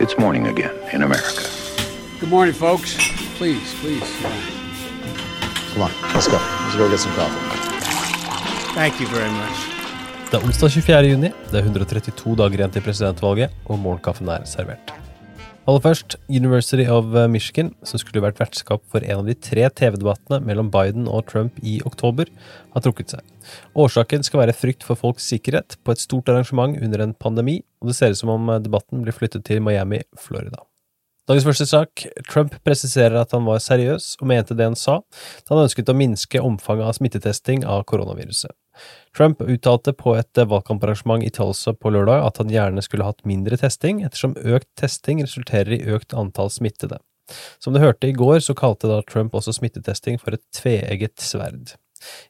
It's morning again in America. Good morning, folks. Please, please. Come on, let's go. Let's go get some coffee. Thank you very much. Det er onsdag 24. juni, det er 132 dager igjen til presidentvalget, og morgenkaffen er servert. Aller først, University of Michigan, som skulle vært vertskap for en av de tre TV-debattene mellom Biden og Trump i oktober, har trukket seg. Årsaken skal være frykt for folks sikkerhet på et stort arrangement under en pandemi, og det ser ut som om debatten blir flyttet til Miami, Florida. Dagens første sak. Trump presiserer at han var seriøs og mente det han sa, da han ønsket å minske omfanget av smittetesting av koronaviruset. Trump uttalte på et valgkamparrangement i Tulsa på lørdag at han gjerne skulle hatt mindre testing, ettersom økt testing resulterer i økt antall smittede. Som du hørte i går, så kalte da Trump også smittetesting for et tveegget sverd.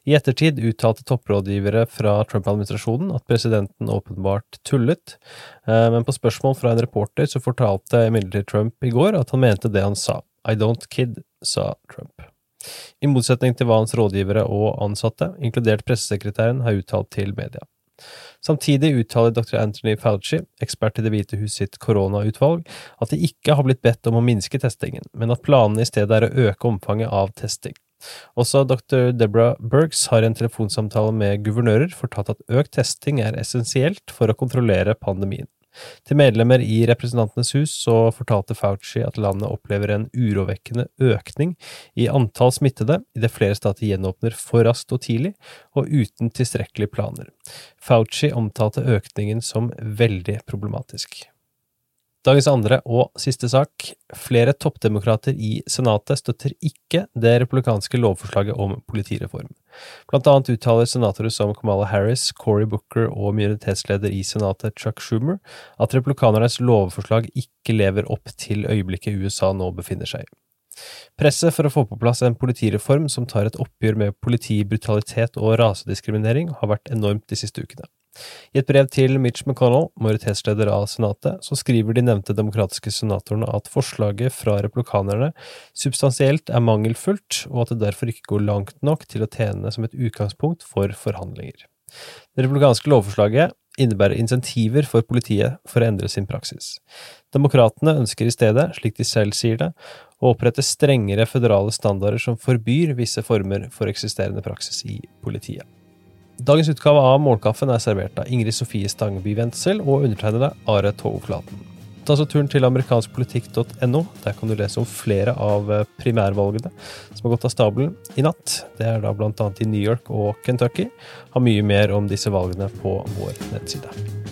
I ettertid uttalte topprådgivere fra Trump-administrasjonen at presidenten åpenbart tullet, men på spørsmål fra en reporter så fortalte imidlertid Trump i går at han mente det han sa. I don't kid, sa Trump. I motsetning til hva hans rådgivere og ansatte, inkludert pressesekretæren, har uttalt til media. Samtidig uttaler dr. Anthony Fauci, ekspert i Det hvite hus sitt koronautvalg, at de ikke har blitt bedt om å minske testingen, men at planene i stedet er å øke omfanget av testing. Også dr. Deborah Bergs har i en telefonsamtale med guvernører fortalt at økt testing er essensielt for å kontrollere pandemien. Til medlemmer i Representantenes hus så fortalte Fauci at landet opplever en urovekkende økning i antall smittede idet flere stater gjenåpner for raskt og tidlig, og uten tilstrekkelige planer. Fauci omtalte økningen som veldig problematisk. Dagens andre og siste sak. Flere toppdemokrater i Senatet støtter ikke det republikanske lovforslaget om politireform. Blant annet uttaler senatorer som Kamala Harris, Cory Booker og minoritetsleder i Senatet Chuck Schumer at republikanernes lovforslag ikke lever opp til øyeblikket USA nå befinner seg i. Presset for å få på plass en politireform som tar et oppgjør med politibrutalitet og rasediskriminering, har vært enormt de siste ukene. I et brev til Mitch McConnell, majoritetsleder av Senatet, så skriver de nevnte demokratiske senatorene at forslaget fra replikanerne substansielt er mangelfullt, og at det derfor ikke går langt nok til å tjene som et utgangspunkt for forhandlinger. Det republikanske lovforslaget innebærer insentiver for politiet for å endre sin praksis. Demokratene ønsker i stedet, slik de selv sier det, å opprette strengere føderale standarder som forbyr visse former for eksisterende praksis i politiet. Dagens utgave av Målkaffen er servert av Ingrid Sofie Stangeby Wendsel og undertegnede Are Togflaten. Ta så turen til amerikanskpolitikk.no. Der kan du lese om flere av eh, primærvalgene som har gått av stabelen i natt. Det er da annet i New York og Kentucky. Har mye mer om disse valgene på vår nettside.